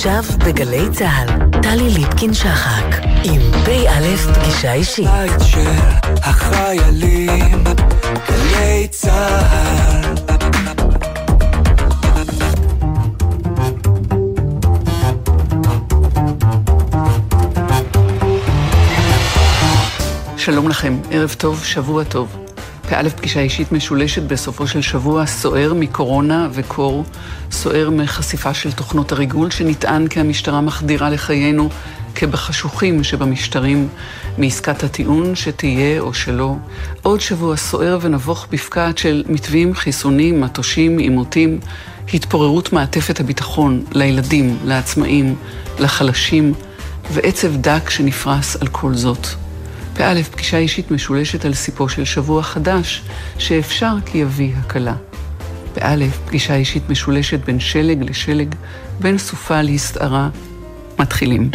עכשיו בגלי צה"ל, טלי ליפקין-שחק, עם פ"א פגישה אישית. בית של החיילים, גלי צה"ל. שלום לכם, ערב טוב, שבוע טוב. פא' פגישה אישית משולשת בסופו של שבוע סוער מקורונה וקור, סוער מחשיפה של תוכנות הריגול שנטען כי המשטרה מחדירה לחיינו כבחשוכים שבמשטרים מעסקת הטיעון שתהיה או שלא. עוד שבוע סוער ונבוך בפקעת של מתווים, חיסונים, מטושים, עימותים, התפוררות מעטפת הביטחון לילדים, לעצמאים, לחלשים, ועצב דק שנפרס על כל זאת. פא', פגישה אישית משולשת על סיפו של שבוע חדש, שאפשר כי יביא הקלה. פא', פגישה אישית משולשת בין שלג לשלג, בין סופה להסתערה. מתחילים.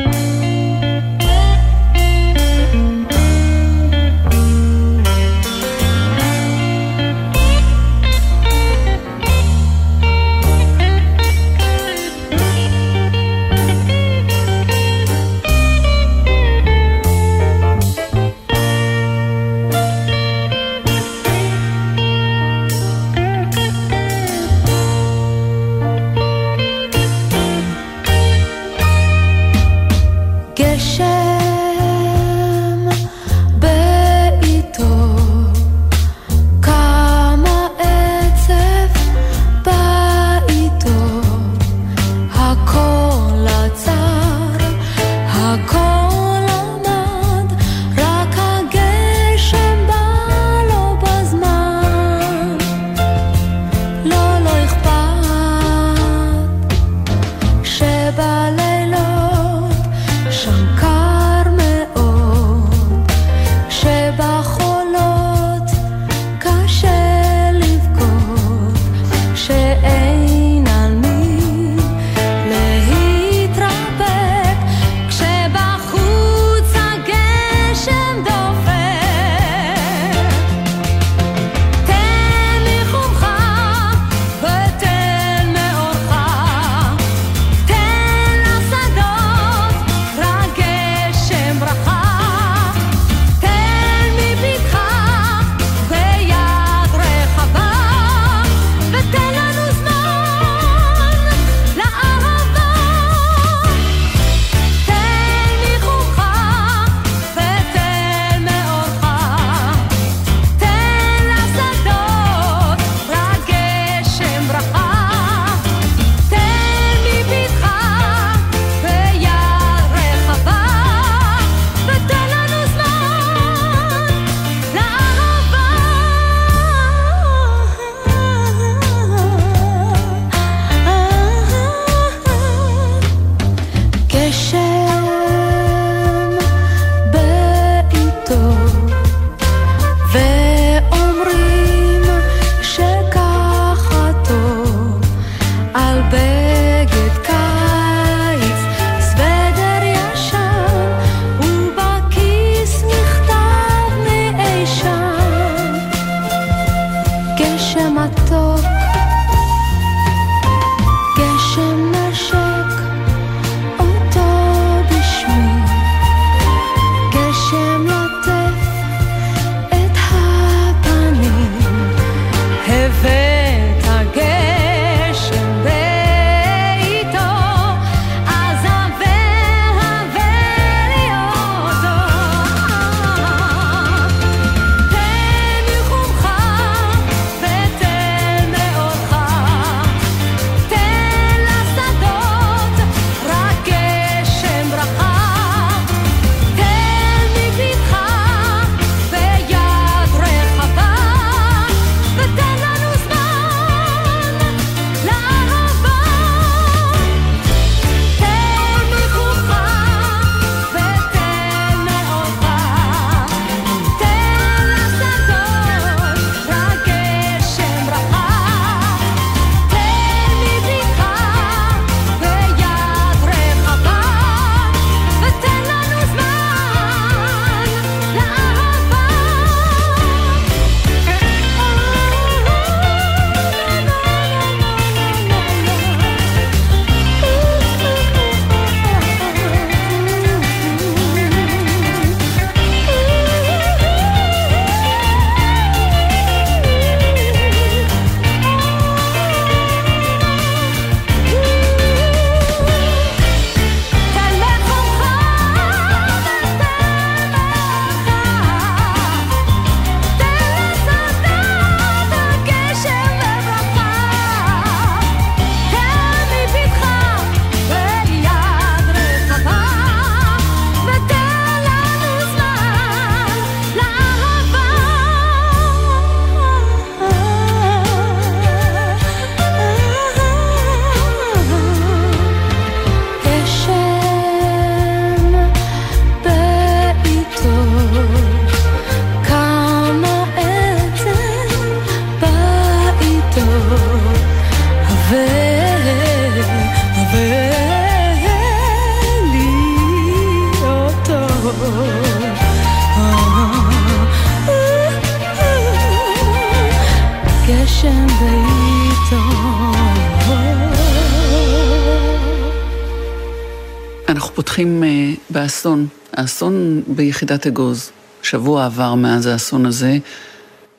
האסון ביחידת אגוז. שבוע עבר מאז האסון הזה,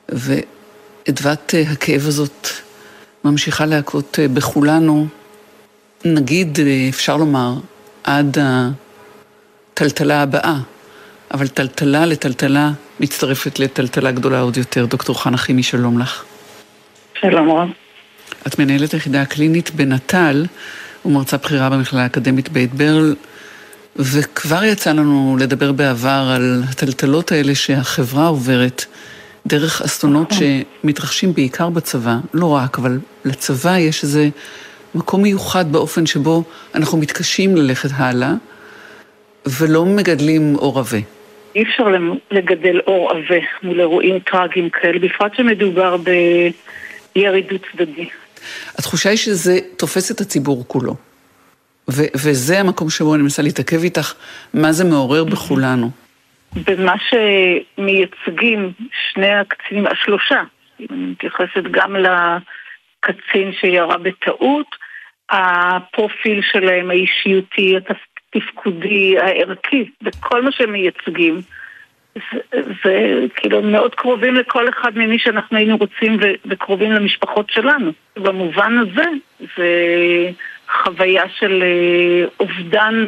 ואדוות uh, הכאב הזאת ממשיכה להכות uh, בכולנו, נגיד, uh, אפשר לומר, עד הטלטלה הבאה, אבל טלטלה לטלטלה מצטרפת לטלטלה גדולה עוד יותר. דוקטור חנה חימי, שלום לך. שלום רב. את מנהלת היחידה הקלינית בנט"ל ומרצה בכירה במכללה האקדמית בית ברל, וכבר יצא לנו לדבר בעבר על הטלטלות האלה שהחברה עוברת דרך אסונות נכון. שמתרחשים בעיקר בצבא, לא רק, אבל לצבא יש איזה מקום מיוחד באופן שבו אנחנו מתקשים ללכת הלאה ולא מגדלים אור עבה. אי אפשר לגדל אור עבה מול אירועים טראגיים כאלה, בפרט שמדובר בירי דו צדדי. התחושה היא שזה תופס את הציבור כולו. ו- וזה המקום שבו אני מנסה להתעכב איתך, מה זה מעורר בכולנו. במה שמייצגים שני הקצינים, השלושה, אם אני מתייחסת גם לקצין שירה בטעות, הפרופיל שלהם, האישיותי, התפקודי, הערכי, וכל מה שהם מייצגים. זה, זה כאילו מאוד קרובים לכל אחד ממי שאנחנו היינו רוצים ו, וקרובים למשפחות שלנו. במובן הזה זה חוויה של אה, אובדן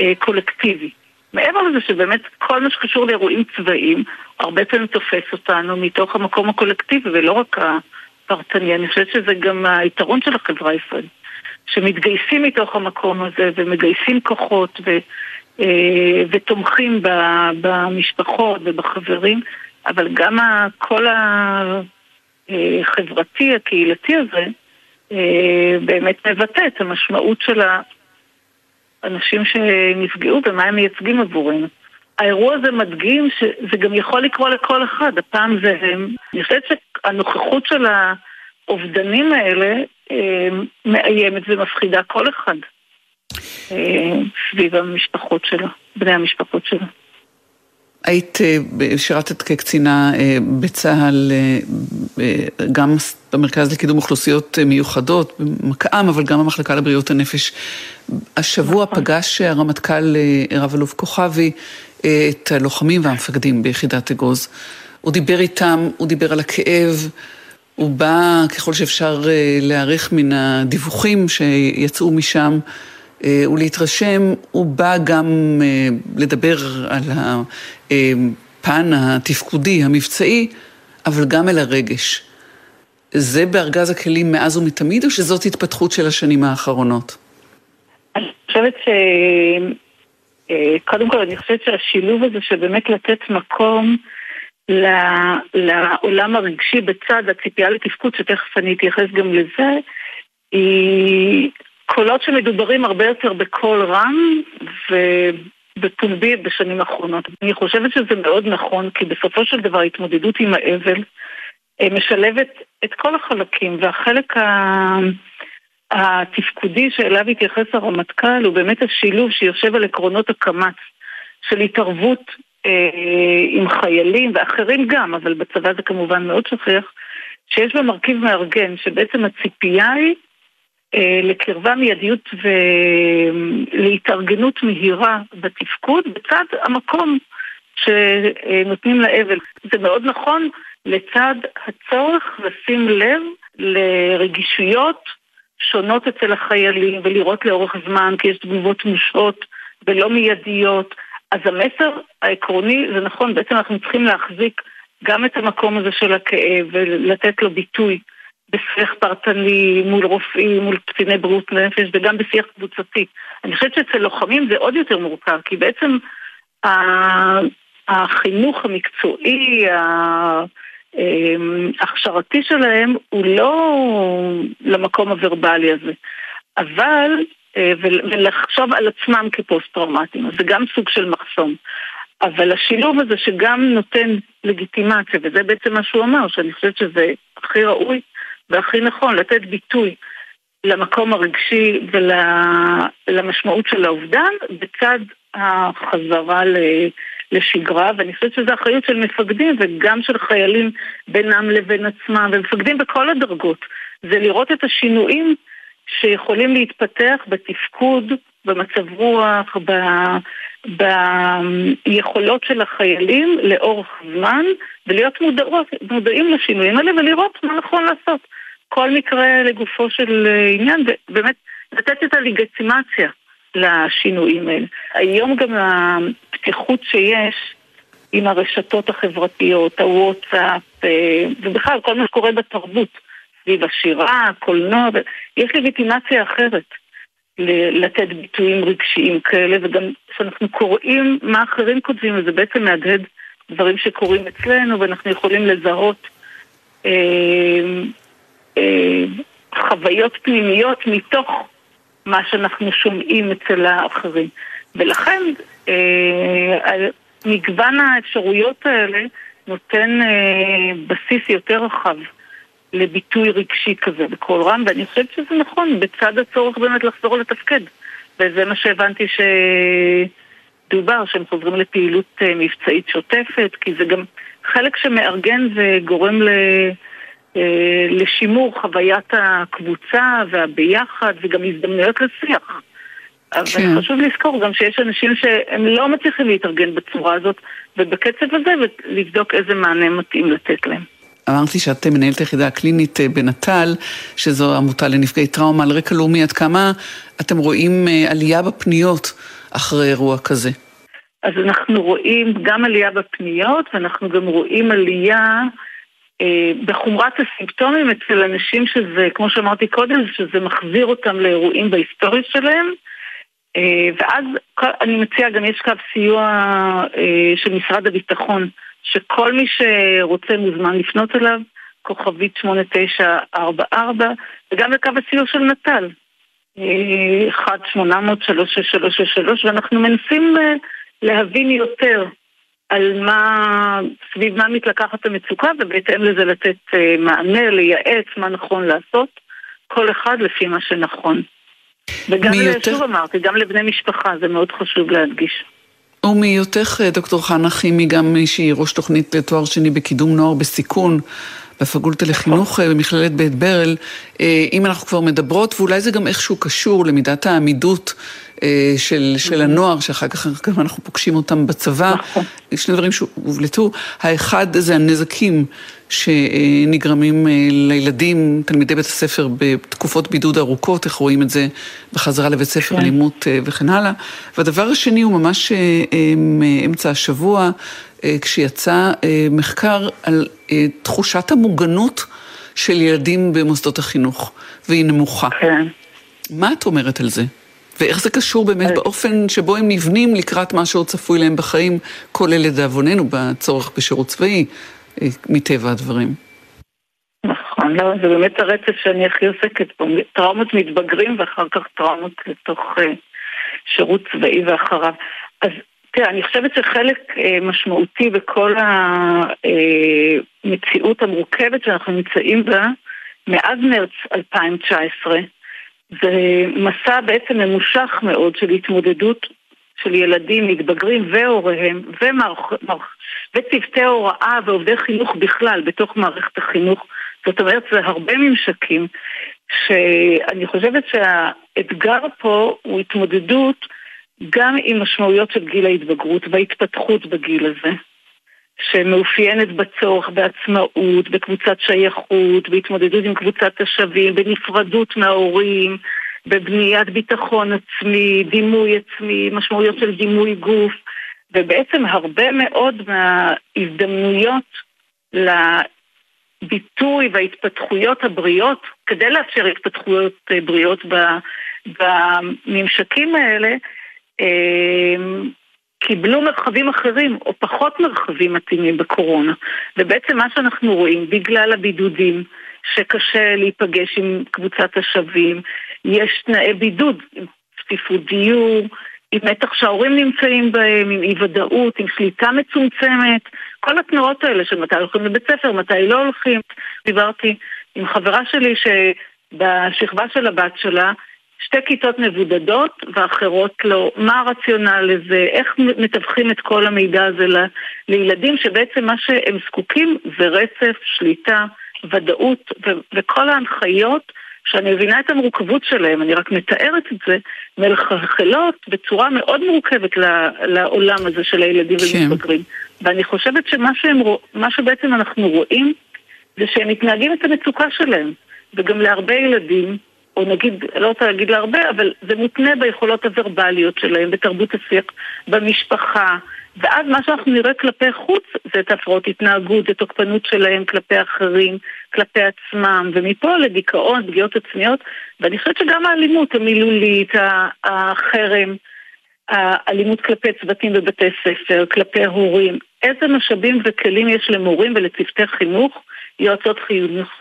אה, קולקטיבי. מעבר לזה שבאמת כל מה שקשור לאירועים צבאיים הרבה פעמים תופס אותנו מתוך המקום הקולקטיבי ולא רק הפרטני. אני חושבת שזה גם היתרון של החברה הישראלית. שמתגייסים מתוך המקום הזה ומגייסים כוחות ו... אה, ותומכים במשפחות ובחברים, אבל גם הקול החברתי, הקהילתי הזה, באמת מבטא את המשמעות של האנשים שנפגעו ומה הם מייצגים עבורנו. האירוע הזה מדגים שזה גם יכול לקרות לכל אחד, הפעם זה הם. אני חושבת שהנוכחות של האובדנים האלה אה, מאיימת ומפחידה כל אחד. אה, סביב המשפחות שלו, בני המשפחות שלו. היית, אה, שירתת כקצינה אה, בצה"ל, גם במרכז לקידום אוכלוסיות מיוחדות, במקא"ם, אבל גם במחלקה לבריאות הנפש. השבוע נכון. פגש הרמטכ"ל רב אלוף כוכבי את הלוחמים והמפקדים ביחידת אגוז. הוא דיבר איתם, הוא דיבר על הכאב, הוא בא ככל שאפשר להעריך מן הדיווחים שיצאו משם. אה, ולהתרשם, הוא בא גם אה, לדבר על הפן התפקודי, המבצעי, אבל גם אל הרגש. זה בארגז הכלים מאז ומתמיד, או שזאת התפתחות של השנים האחרונות? אני חושבת ש... אה, קודם כל, אני חושבת שהשילוב הזה של באמת לתת מקום לעולם הרגשי בצד הציפייה לתפקוד, שתכף אני אתייחס גם לזה, היא קולות שמדוברים הרבה יותר בקול רם ובפומבי בשנים האחרונות. אני חושבת שזה מאוד נכון, כי בסופו של דבר התמודדות עם האבל אה, משלבת את כל החלקים, והחלק ה... התפקודי שאליו התייחס הרמטכ"ל הוא באמת השילוב שיושב על עקרונות הקמ"ץ של התערבות אה, עם חיילים ואחרים גם, אבל בצבא זה כמובן מאוד שכיח, שיש בה מרכיב מארגן, שבעצם הציפייה היא לקרבה מיידיות ולהתארגנות מהירה בתפקוד בצד המקום שנותנים לאבל. זה מאוד נכון לצד הצורך לשים לב לרגישויות שונות אצל החיילים ולראות לאורך זמן כי יש תגובות מושות ולא מיידיות. אז המסר העקרוני זה נכון, בעצם אנחנו צריכים להחזיק גם את המקום הזה של הכאב ולתת לו ביטוי. בשיח פרטני מול רופאים, מול קציני בריאות נפש וגם בשיח קבוצתי. אני חושבת שאצל לוחמים זה עוד יותר מורכב, כי בעצם החינוך המקצועי, ההכשרתי שלהם הוא לא למקום הוורבלי הזה. אבל, אה, ולחשוב על עצמם כפוסט-טראומטיים, זה גם סוג של מחסום. אבל השילוב הזה שגם נותן לגיטימציה, וזה בעצם מה שהוא אמר, שאני חושבת שזה הכי ראוי, והכי נכון לתת ביטוי למקום הרגשי ולמשמעות של האובדן בצד החזרה לשגרה, ואני חושבת שזו אחריות של מפקדים וגם של חיילים בינם לבין עצמם, ומפקדים בכל הדרגות. זה לראות את השינויים שיכולים להתפתח בתפקוד, במצב רוח, ב... ביכולות של החיילים לאורך זמן ולהיות מודעות, מודעים לשינויים האלה ולראות מה נכון לעשות. כל מקרה לגופו של עניין, ובאמת לתת את הלגיטימציה לשינויים האלה. היום גם הפתיחות שיש עם הרשתות החברתיות, הוואטסאפ, אה, ובכלל כל מה שקורה בתרבות, סביב השירה, הקולנוע, יש לגיטימציה אחרת לתת ביטויים רגשיים כאלה, וגם כשאנחנו קוראים מה אחרים כותבים, אז זה בעצם מהדהד דברים שקורים אצלנו, ואנחנו יכולים לזהות אה, אה, חוויות פנימיות מתוך מה שאנחנו שומעים אצל האחרים. ולכן אה, מגוון האפשרויות האלה נותן אה, בסיס יותר רחב לביטוי רגשי כזה בקול רם, ואני חושבת שזה נכון, בצד הצורך באמת לחזור לתפקד. וזה מה שהבנתי שדובר, שהם חוזרים לפעילות אה, מבצעית שוטפת, כי זה גם חלק שמארגן וגורם ל... אה, לשימור חוויית הקבוצה והביחד וגם הזדמנויות לשיח. אבל כן. חשוב לזכור גם שיש אנשים שהם לא מצליחים להתארגן בצורה הזאת, ובקצב הזה, ולבדוק איזה מענה מתאים לתת להם. אמרתי שאת מנהלת היחידה הקלינית אה, בנט"ל, שזו עמותה לנפגעי טראומה על רקע לאומי. עד כמה אתם רואים אה, עלייה בפניות אחרי אירוע כזה? אז אנחנו רואים גם עלייה בפניות, ואנחנו גם רואים עלייה בחומרת הסימפטומים אצל אנשים שזה, כמו שאמרתי קודם, שזה מחזיר אותם לאירועים בהיסטוריה שלהם. אה, ואז אני מציעה, גם יש קו סיוע אה, של משרד הביטחון, שכל מי שרוצה מוזמן לפנות אליו, כוכבית 8944, וגם לקו הסיוע של נט"ל, 1-800-36363, ואנחנו מנסים להבין יותר על מה, סביב מה מתלקחת המצוקה, ובהתאם לזה לתת מענה, לייעץ מה נכון לעשות, כל אחד לפי מה שנכון. וגם, מיותר... שוב אמרתי, גם לבני משפחה, זה מאוד חשוב להדגיש. ומהיותך, דוקטור חנה חימי, גם שהיא ראש תוכנית לתואר שני בקידום נוער בסיכון, בפקולטה לחינוך אה, במכללת בית ברל, אה, אם אנחנו כבר מדברות, ואולי זה גם איכשהו קשור למידת העמידות אה, של, של mm-hmm. הנוער, שאחר כך גם אנחנו פוגשים אותם בצבא, נכון. שני דברים שהובלטו. האחד זה הנזקים שנגרמים לילדים, תלמידי בית הספר, בתקופות בידוד ארוכות, איך רואים את זה בחזרה לבית ספר, כן. אלימות וכן הלאה. והדבר השני הוא ממש מאמצע השבוע, אה, כשיצא אה, מחקר על אה, תחושת המוגנות של ילדים במוסדות החינוך, והיא נמוכה. כן. מה את אומרת על זה? ואיך זה קשור באמת באופן שבו הם נבנים לקראת מה שעוד צפוי להם בחיים, כולל לדאבוננו בצורך בשירות צבאי, מטבע הדברים. נכון, לא, זה באמת הרצף שאני הכי עוסקת בו, טראומות מתבגרים ואחר כך טראומות לתוך שירות צבאי ואחריו. אז תראה, אני חושבת שחלק אה, משמעותי בכל המציאות המורכבת שאנחנו נמצאים בה, מאז מרץ 2019, זה מסע בעצם ממושך מאוד של התמודדות של ילדים, מתבגרים והוריהם, ומערכ... וצוותי הוראה ועובדי חינוך בכלל בתוך מערכת החינוך. זאת אומרת, זה הרבה ממשקים שאני חושבת שהאתגר פה הוא התמודדות גם עם משמעויות של גיל ההתבגרות וההתפתחות בגיל הזה, שמאופיינת בצורך בעצמאות, בקבוצת שייכות, בהתמודדות עם קבוצת השווים, בנפרדות מההורים, בבניית ביטחון עצמי, דימוי עצמי, משמעויות של דימוי גוף, ובעצם הרבה מאוד מההזדמנויות לביטוי וההתפתחויות הבריאות, כדי לאפשר התפתחויות בריאות בממשקים האלה, אמ, קיבלו מרחבים אחרים או פחות מרחבים מתאימים בקורונה. ובעצם מה שאנחנו רואים, בגלל הבידודים, שקשה להיפגש עם קבוצת השווים, יש תנאי בידוד, צפיפות דיור, עם מתח שההורים נמצאים בהם, עם אי ודאות, עם שליטה מצומצמת, כל התנועות האלה של מתי הולכים לבית ספר, מתי לא הולכים. דיברתי עם חברה שלי שבשכבה של הבת שלה, שתי כיתות מבודדות ואחרות לא. מה הרציונל לזה? איך מתווכים את כל המידע הזה ל, לילדים שבעצם מה שהם זקוקים זה רצף, שליטה, ודאות ו- וכל ההנחיות שאני מבינה את המורכבות שלהם, אני רק מתארת את זה, מלחלחלות בצורה מאוד מורכבת לעולם הזה של הילדים כן. ומתבגרים. ואני חושבת שמה שהם, שבעצם אנחנו רואים, זה שהם מתנהגים את המצוקה שלהם. וגם להרבה ילדים, או נגיד, לא רוצה להגיד להרבה, אבל זה מותנה ביכולות הוורבליות שלהם, בתרבות השיח, במשפחה, ואז מה שאנחנו נראה כלפי חוץ זה את הפרעות התנהגות, את תוקפנות שלהם כלפי אחרים, כלפי עצמם, ומפה לדיכאון, פגיעות עצמיות, ואני חושבת שגם האלימות המילולית, החרם, האלימות כלפי צוותים בבתי ספר, כלפי הורים, איזה משאבים וכלים יש למורים ולצוותי חינוך, יועצות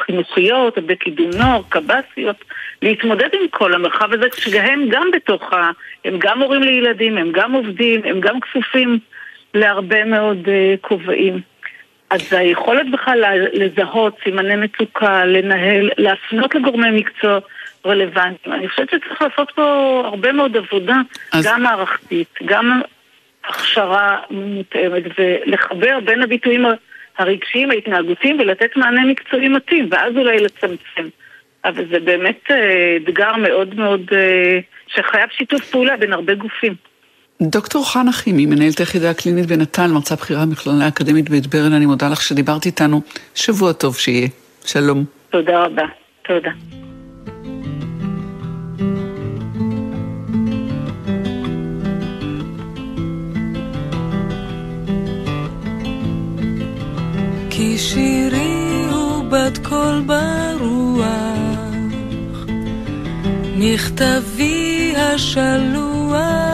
חינוכיות, בקידום נוער, קב"סיות, להתמודד עם כל המרחב הזה, כשהם גם בתוך ה... הם גם הורים לילדים, הם גם עובדים, הם גם כפופים להרבה מאוד uh, כובעים. אז היכולת בכלל לזהות סימני מצוקה, לנהל, להפנות לגורמי מקצוע רלוונטיים. אני חושבת שצריך לעשות פה הרבה מאוד עבודה, אז... גם מערכתית, גם הכשרה מותאמת, ולחבר בין הביטויים הרגשיים, ההתנהגותיים, ולתת מענה מקצועי מתאים, ואז אולי לצמצם. אבל זה באמת אה, אתגר מאוד מאוד, אה, שחייב שיתוף פעולה בין הרבה גופים. דוקטור חנה חימי, מנהלת היחידה הקלינית בנט"ל, מרצה בכירה במכללה האקדמית בית ברל, אני מודה לך שדיברת איתנו. שבוע טוב שיהיה. שלום. תודה רבה. תודה. שירי הוא בת קול ברוח, מכתבי השלוח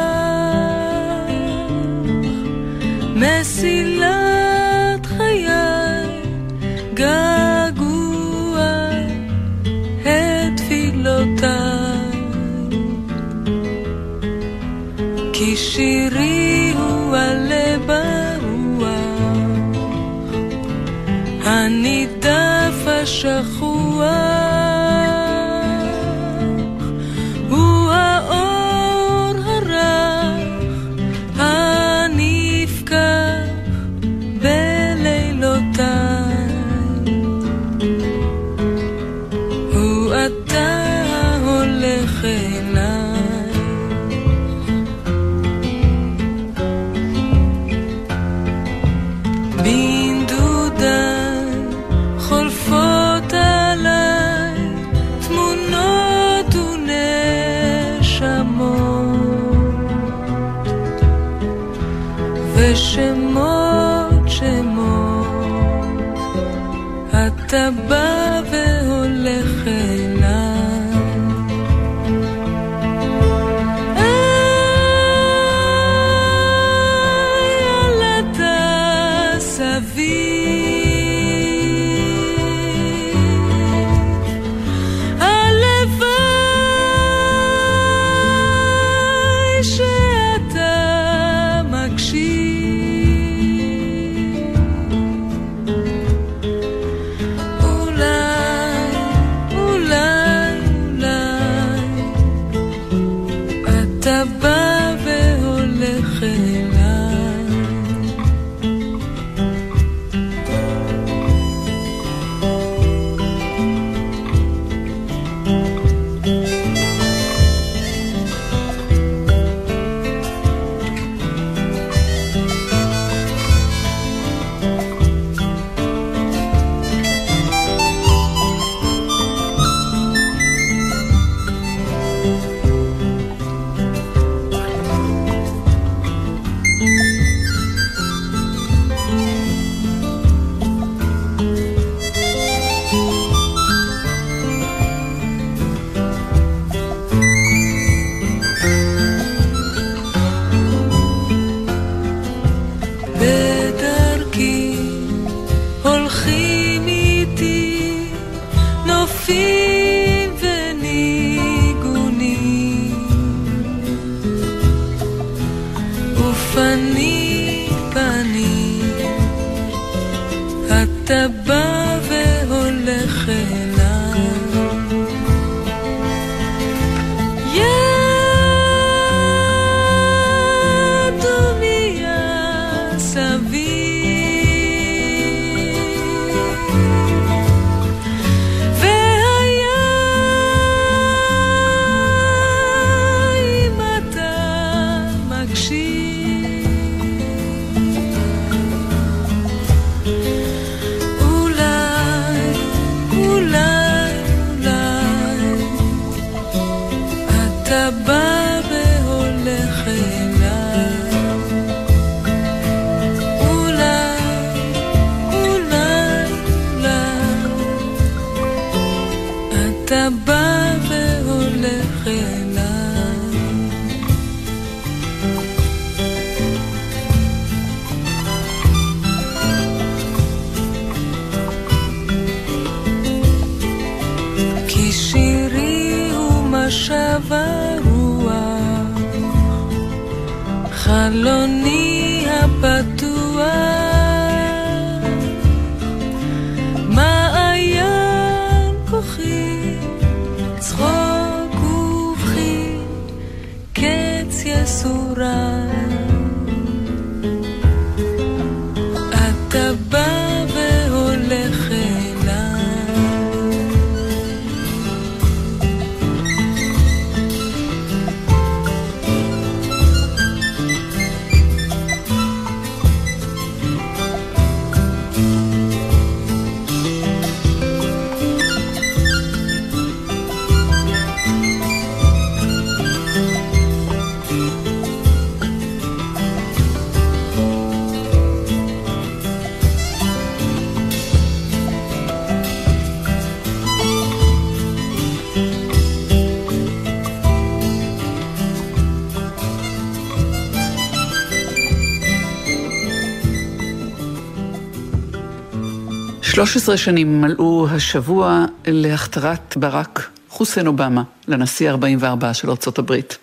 13 שנים מלאו השבוע להכתרת ברק חוסיין אובמה לנשיא ה-44 של ארצות הברית.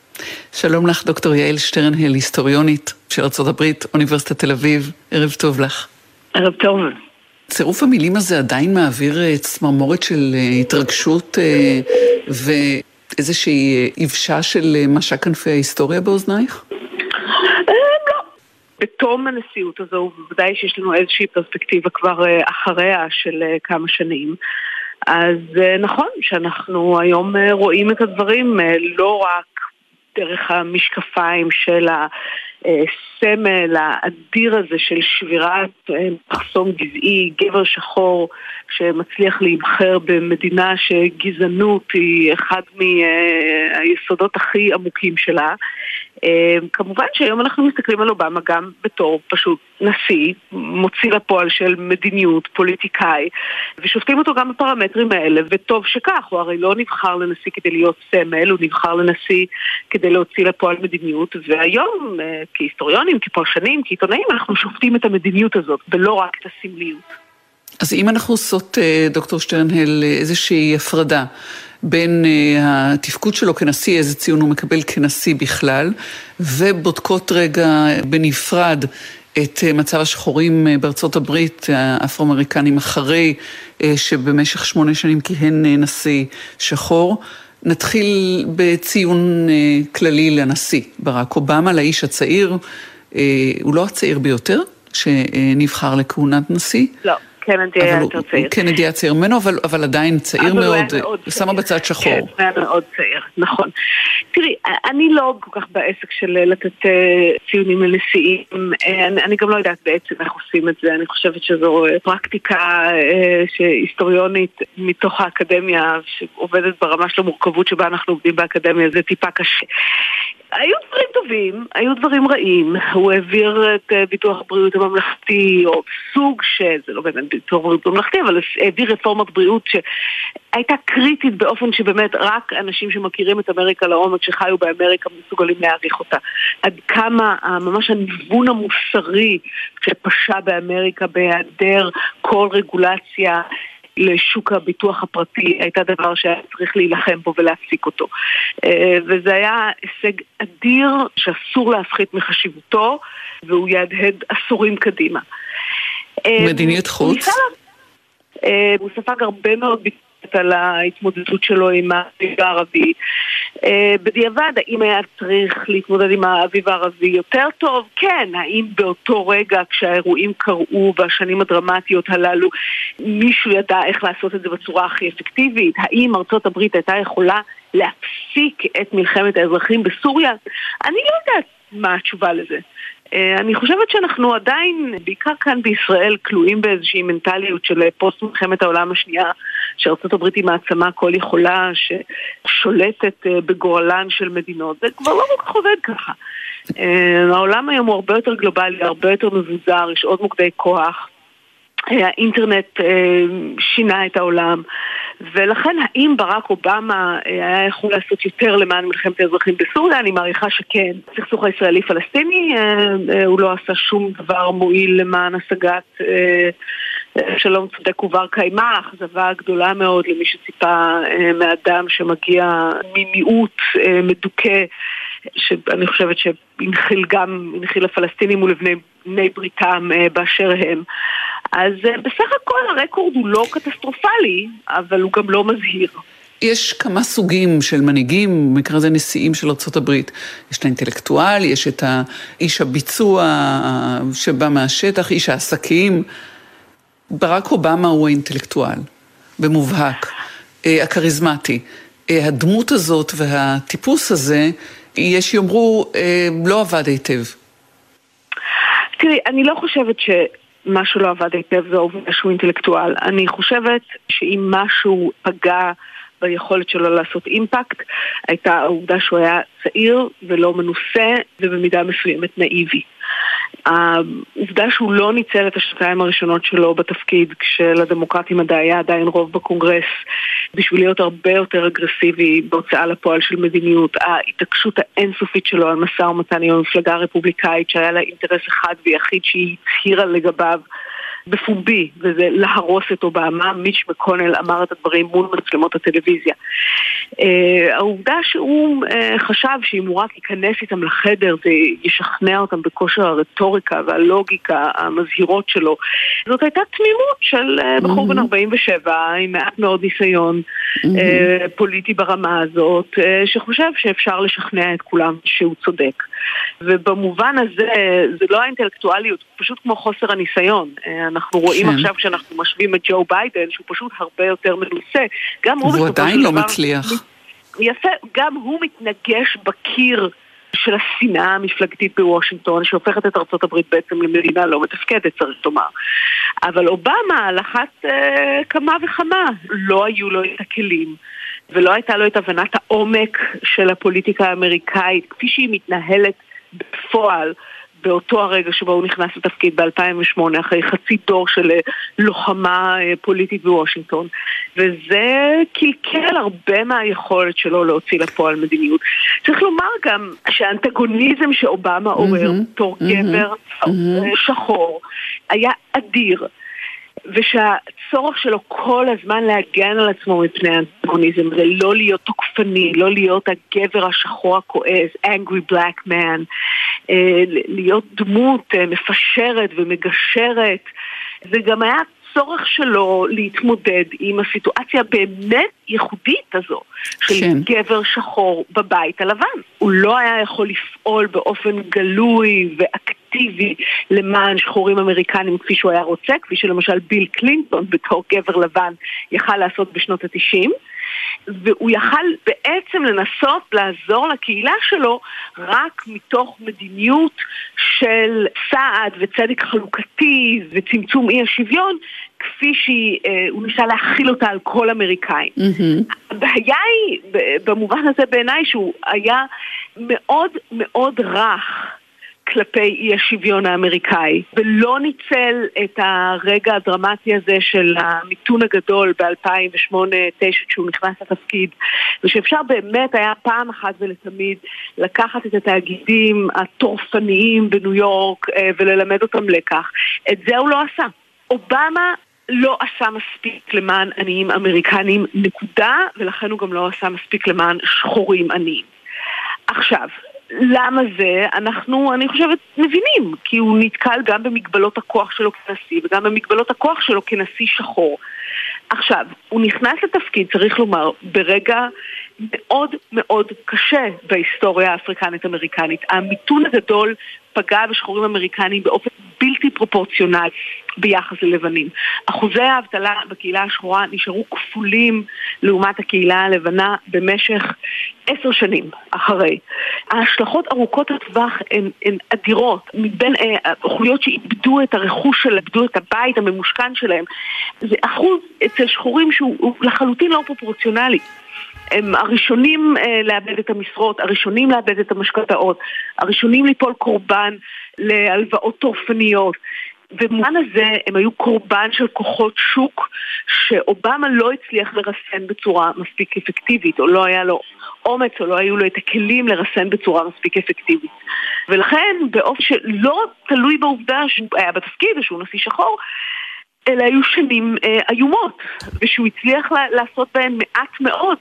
שלום לך, דוקטור יעל שטרנהל, היסטוריונית של ארצות הברית, אוניברסיטת תל אביב. ערב טוב לך. ערב טוב. צירוף המילים הזה עדיין מעביר אה, צמרמורת של אה, התרגשות אה, ואיזושהי יבשה של משק כנפי ההיסטוריה באוזנייך? בתום הנשיאות הזו, ובוודאי שיש לנו איזושהי פרספקטיבה כבר אה, אחריה של אה, כמה שנים. אז אה, נכון שאנחנו היום רואים את הדברים לא רק דרך המשקפיים של הסמל האדיר הזה של שבירת מחסום גזעי, גבר שחור שמצליח להיבחר במדינה שגזענות היא אחד מהיסודות הכי עמוקים שלה. כמובן שהיום אנחנו מסתכלים על אובמה גם בתור פשוט נשיא, מוציא לפועל של מדיניות, פוליטיקאי, ושופטים אותו גם בפרמטרים האלה, וטוב שכך, הוא הרי לא נבחר לנשיא כדי להיות סמל, הוא נבחר לנשיא כדי להוציא לפועל מדיניות, והיום כהיסטוריונים, כפרשנים, כעיתונאים, אנחנו שופטים את המדיניות הזאת, ולא רק את הסמליות. אז אם אנחנו עושות, דוקטור שטרנהל, איזושהי הפרדה בין uh, התפקוד שלו כנשיא, איזה ציון הוא מקבל כנשיא בכלל, ובודקות רגע בנפרד את uh, מצב השחורים בארצות הברית, האפרו-אמריקנים, אחרי שבמשך שמונה שנים כיהן נשיא שחור. נתחיל בציון כללי לנשיא, ברק אובמה, לאיש הצעיר, הוא לא הצעיר ביותר שנבחר לכהונת נשיא. לא. קנדי היה יותר צעיר. קנדי היה צעיר ממנו, אבל, אבל עדיין צעיר מאוד, שמה בצד שחור. כן, היה מאוד צעיר, נכון. תראי, אני לא כל כך בעסק של לתת ציונים לנשיאים, אני, אני גם לא יודעת בעצם איך עושים את זה, אני חושבת שזו פרקטיקה שהיסטוריונית מתוך האקדמיה, שעובדת ברמה של המורכבות שבה אנחנו עובדים באקדמיה, זה טיפה קשה. היו דברים טובים, היו דברים רעים, הוא העביר את ביטוח הבריאות הממלכתי, או סוג של, זה לא באמת ביטוח בריאות ממלכתי, אבל העביר רפורמת בריאות שהייתה קריטית באופן שבאמת רק אנשים שמכירים את אמריקה לעומק, שחיו באמריקה, מסוגלים להעריך אותה. עד כמה ממש הניוון המוסרי שפשע באמריקה בהיעדר כל רגולציה לשוק הביטוח הפרטי הייתה דבר שהיה צריך להילחם בו ולהפסיק אותו. וזה היה הישג אדיר שאסור להפחית מחשיבותו והוא יהדהד עשורים קדימה. מדיניות חוץ? הוא ספג הרבה מאוד על ההתמודדות שלו עם האביב הערבי. בדיעבד, האם היה צריך להתמודד עם האביב הערבי יותר טוב? כן. האם באותו רגע, כשהאירועים קרו בשנים הדרמטיות הללו, מישהו ידע איך לעשות את זה בצורה הכי אפקטיבית? האם ארצות הברית הייתה יכולה להפסיק את מלחמת האזרחים בסוריה? אני לא יודעת מה התשובה לזה. אה, אני חושבת שאנחנו עדיין, בעיקר כאן בישראל, כלואים באיזושהי מנטליות של פוסט מלחמת העולם השנייה, שארצות הברית היא מעצמה כל יכולה, ששולטת אה, בגורלן של מדינות. זה כבר לא כל כך עובד ככה. העולם היום הוא הרבה יותר גלובלי, הרבה יותר מבוזר, יש עוד מוקדי כוח. האינטרנט שינה את העולם. ולכן האם ברק אובמה אה, היה יכול לעשות יותר למען מלחמת האזרחים בסוריה? אני מעריכה שכן. הסכסוך הישראלי-פלסטיני, אה, אה, הוא לא עשה שום דבר מועיל למען השגת שלום צודק ובר קיימא, אכזבה גדולה מאוד למי שציפה מאדם שמגיע ממיעוט מדוכא. שאני חושבת שהנחיל גם, הנחיל לפלסטינים ולבני בריתם באשר הם. אז אה, בסך הכל הרקורד הוא לא קטסטרופלי, אבל הוא גם לא מזהיר. יש כמה סוגים של מנהיגים, במקרה הזה נשיאים של ארה"ב. יש את האינטלקטואל, יש את איש הביצוע שבא מהשטח, איש העסקים. ברק אובמה הוא האינטלקטואל, במובהק, אה, הכריזמטי. אה, הדמות הזאת והטיפוס הזה, יש יאמרו, לא עבד היטב. תראי, אני לא חושבת ש... משהו לא עבד היטב זה העובדה שהוא אינטלקטואל. אני חושבת שאם משהו פגע ביכולת שלו לעשות אימפקט, הייתה העובדה שהוא היה צעיר ולא מנוסה ובמידה מסוימת נאיבי. העובדה שהוא לא ניצל את השנתיים הראשונות שלו בתפקיד כשלדמוקרטים היה עדיין רוב בקונגרס בשביל להיות הרבה יותר אגרסיבי בהוצאה לפועל של מדיניות, ההתעקשות האינסופית שלו על משא ומתן עם המפלגה הרפובליקאית שהיה לה אינטרס אחד ויחיד שהיא הצהירה לגביו בפומבי, וזה להרוס את אובמה. מיץ' מקונל אמר את הדברים מול מצלמות הטלוויזיה. Uh, העובדה שהוא uh, חשב שאם הוא רק ייכנס איתם לחדר וישכנע אותם בכושר הרטוריקה והלוגיקה המזהירות שלו, זאת הייתה תמימות של uh, בחור בן 47 עם מעט מאוד ניסיון uh, פוליטי ברמה הזאת, uh, שחושב שאפשר לשכנע את כולם שהוא צודק. ובמובן הזה זה לא האינטלקטואליות, פשוט כמו חוסר הניסיון. אנחנו רואים כן. עכשיו כשאנחנו משווים את ג'ו ביידן, שהוא פשוט הרבה יותר מנוסה. גם הוא והוא עדיין לא דבר, מצליח. יפה, גם הוא מתנגש בקיר של השנאה המפלגתית בוושינגטון, שהופכת את הברית בעצם למדינה לא מתפקדת, צריך לומר. אבל אובמה, על אחת אה, כמה וכמה, לא היו לו את הכלים. ולא הייתה לו את הבנת העומק של הפוליטיקה האמריקאית, כפי שהיא מתנהלת בפועל. באותו הרגע שבו הוא נכנס לתפקיד ב-2008, אחרי חצי דור של אה, לוחמה אה, פוליטית בוושינגטון. וזה קלקל הרבה מהיכולת שלו להוציא לפועל מדיניות. צריך לומר גם שהאנטגוניזם שאובמה עורר בתור mm-hmm. גבר mm-hmm. שחור היה אדיר. ושהצורך שלו כל הזמן להגן על עצמו מפני האנטגוניזם זה לא להיות תוקפני, לא להיות הגבר השחור הכועס, angry black man, אה, להיות דמות אה, מפשרת ומגשרת. זה גם היה הצורך שלו להתמודד עם הסיטואציה הבאמת ייחודית הזו של כן. גבר שחור בבית הלבן. הוא לא היה יכול לפעול באופן גלוי ואקטיבי למען שחורים אמריקנים כפי שהוא היה רוצה, כפי שלמשל ביל קלינטון בתור גבר לבן יכל לעשות בשנות התשעים. והוא יכל בעצם לנסות לעזור לקהילה שלו רק מתוך מדיניות של סעד וצדק חלוקתי וצמצום אי השוויון, כפי שהוא אה, ניסה להכיל אותה על כל אמריקאים. Mm-hmm. הבעיה היא, במובן הזה בעיניי, שהוא היה מאוד מאוד רך. כלפי אי השוויון האמריקאי, ולא ניצל את הרגע הדרמטי הזה של המיתון הגדול ב-2008-2009 כשהוא נכנס לתפקיד, ושאפשר באמת היה פעם אחת ולתמיד לקחת את התאגידים הטורפניים בניו יורק אה, וללמד אותם לקח. את זה הוא לא עשה. אובמה לא עשה מספיק למען עניים אמריקנים, נקודה, ולכן הוא גם לא עשה מספיק למען שחורים עניים. עכשיו, למה זה? אנחנו, אני חושבת, מבינים, כי הוא נתקל גם במגבלות הכוח שלו כנשיא וגם במגבלות הכוח שלו כנשיא שחור. עכשיו, הוא נכנס לתפקיד, צריך לומר, ברגע מאוד מאוד קשה בהיסטוריה האפריקנית-אמריקנית. המיתון הגדול פגע בשחורים אמריקנים באופן בלתי פרופורציונלי ביחס ללבנים. אחוזי האבטלה בקהילה השחורה נשארו כפולים לעומת הקהילה הלבנה במשך עשר שנים אחרי. ההשלכות ארוכות הטווח הן, הן אדירות. מבין אה, שאיבדו את הרכוש שלהם, איבדו את הבית הממושכן שלהם, זה אחוז אצל שחורים שהוא לחלוטין לא פרופורציונלי. הם הראשונים אה, לאבד את המשרות, הראשונים לאבד את המשכנתאות, הראשונים ליפול קורבן להלוואות טורפניות. ובמובן הזה הם היו קורבן של כוחות שוק שאובמה לא הצליח לרסן בצורה מספיק אפקטיבית, או לא היה לו אומץ, או לא היו לו את הכלים לרסן בצורה מספיק אפקטיבית. ולכן, באופן שלא תלוי בעובדה שהוא היה בתפקיד ושהוא נשיא שחור, אלה היו שנים אה, איומות, ושהוא הצליח לעשות בהן מעט מאוד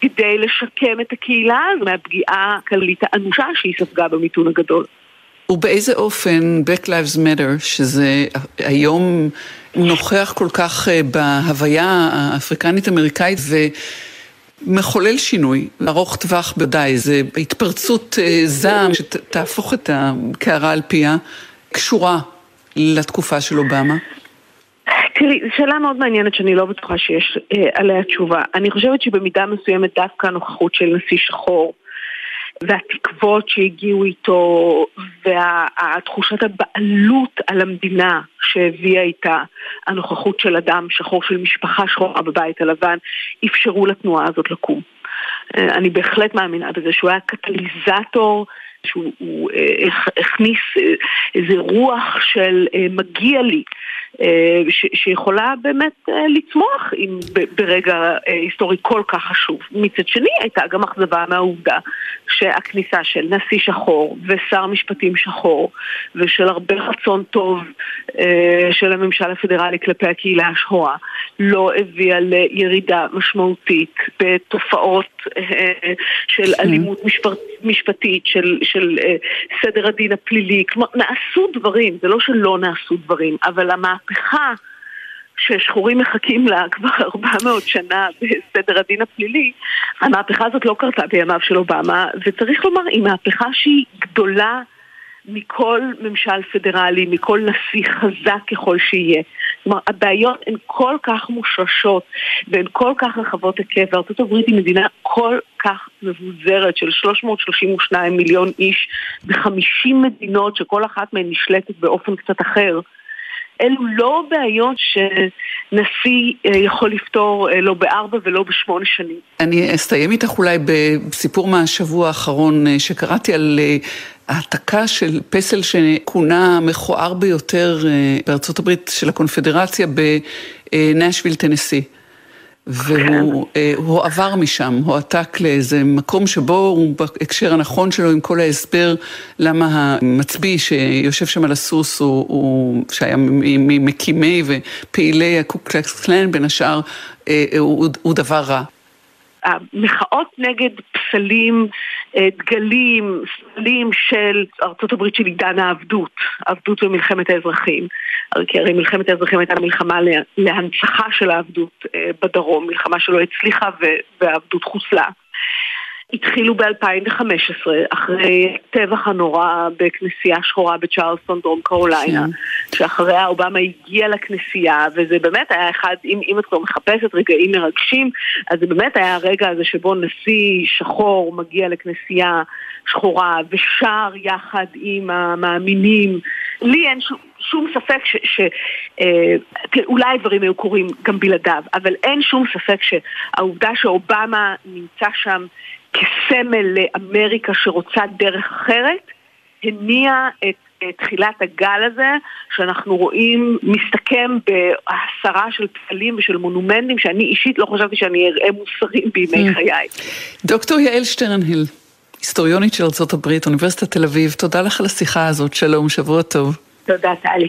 כדי לשקם את הקהילה מהפגיעה הכללית האנושה שהיא ספגה במיתון הגדול. ובאיזה אופן Black Lives Matter, שזה היום נוכח כל כך אה, בהוויה האפריקנית-אמריקאית ומחולל שינוי, ארוך טווח בוודאי, זה התפרצות אה, זעם שתהפוך את הקערה על פיה, קשורה לתקופה של אובמה? תראי, זו שאלה מאוד מעניינת שאני לא בטוחה שיש אה, עליה תשובה. אני חושבת שבמידה מסוימת דווקא הנוכחות של נשיא שחור והתקוות שהגיעו איתו והתחושת הבעלות על המדינה שהביאה איתה הנוכחות של אדם שחור, של משפחה שחורה בבית הלבן, אפשרו לתנועה הזאת לקום. אה, אני בהחלט מאמינה בזה שהוא היה קטליזטור שהוא אה, הכניס אה, איזה רוח של מגיע לי אה, שיכולה באמת אה, לצמוח עם, ברגע אה, היסטורי כל כך חשוב. מצד שני הייתה גם אכזבה מהעובדה שהכניסה של נשיא שחור ושר משפטים שחור ושל הרבה רצון טוב של הממשל הפדרלי כלפי הקהילה השחורה לא הביאה לירידה משמעותית בתופעות של כן. אלימות משפטית, של, של סדר הדין הפלילי. כלומר, נעשו דברים, זה לא שלא נעשו דברים, אבל המהפכה המהפכה ששחורים מחכים לה כבר 400 שנה בסדר הדין הפלילי, המהפכה הזאת לא קרתה בימיו של אובמה, וצריך לומר, היא מהפכה שהיא גדולה מכל ממשל פדרלי, מכל נשיא חזק ככל שיהיה. כלומר, הבעיות הן כל כך מושרשות והן כל כך רחבות היקף, וארצות הברית היא מדינה כל כך מבוזרת של 332 מיליון איש ב-50 מדינות שכל אחת מהן נשלטת באופן קצת אחר. אלו לא בעיות שנשיא אה, יכול לפתור אה, לא בארבע ולא בשמונה שנים. אני אסתיים איתך אולי בסיפור מהשבוע האחרון אה, שקראתי על העתקה של פסל שכונה מכוער ביותר בארצות הברית של הקונפדרציה בנשוויל, טנסי. והוא כן. uh, עבר משם, הועתק לאיזה מקום שבו הוא בהקשר הנכון שלו עם כל ההסבר למה המצביא שיושב שם על הסוס, הוא, הוא שהיה ממקימי ופעילי הקוקלקס קלן בין השאר, uh, הוא, הוא דבר רע. המחאות נגד פסלים, אה, דגלים, סמלים של ארצות הברית של עידן העבדות, עבדות במלחמת האזרחים. כי הרי מלחמת האזרחים הייתה מלחמה להנצחה של העבדות אה, בדרום, מלחמה שלא הצליחה והעבדות חוסלה. התחילו ב-2015, אחרי הטבח הנורא בכנסייה שחורה בצ'ארלסטון, דרום קרוליינה, כן. שאחריה אובמה הגיע לכנסייה, וזה באמת היה אחד, אם, אם את כבר מחפשת רגעים מרגשים, אז זה באמת היה הרגע הזה שבו נשיא שחור מגיע לכנסייה שחורה ושר יחד עם המאמינים. לי אין שום, שום ספק שאולי אה, הדברים היו קורים גם בלעדיו, אבל אין שום ספק שהעובדה שאובמה נמצא שם כסמל לאמריקה שרוצה דרך אחרת, הניע את תחילת הגל הזה, שאנחנו רואים מסתכם בהסרה של פסלים ושל מונומנטים, שאני אישית לא חשבתי שאני אראה מוסרים בימי mm. חיי. דוקטור יעל שטרנהיל, היסטוריונית של ארה"ב, אוניברסיטת תל אביב, תודה לך על השיחה הזאת, שלום, שבוע טוב. תודה, טלי.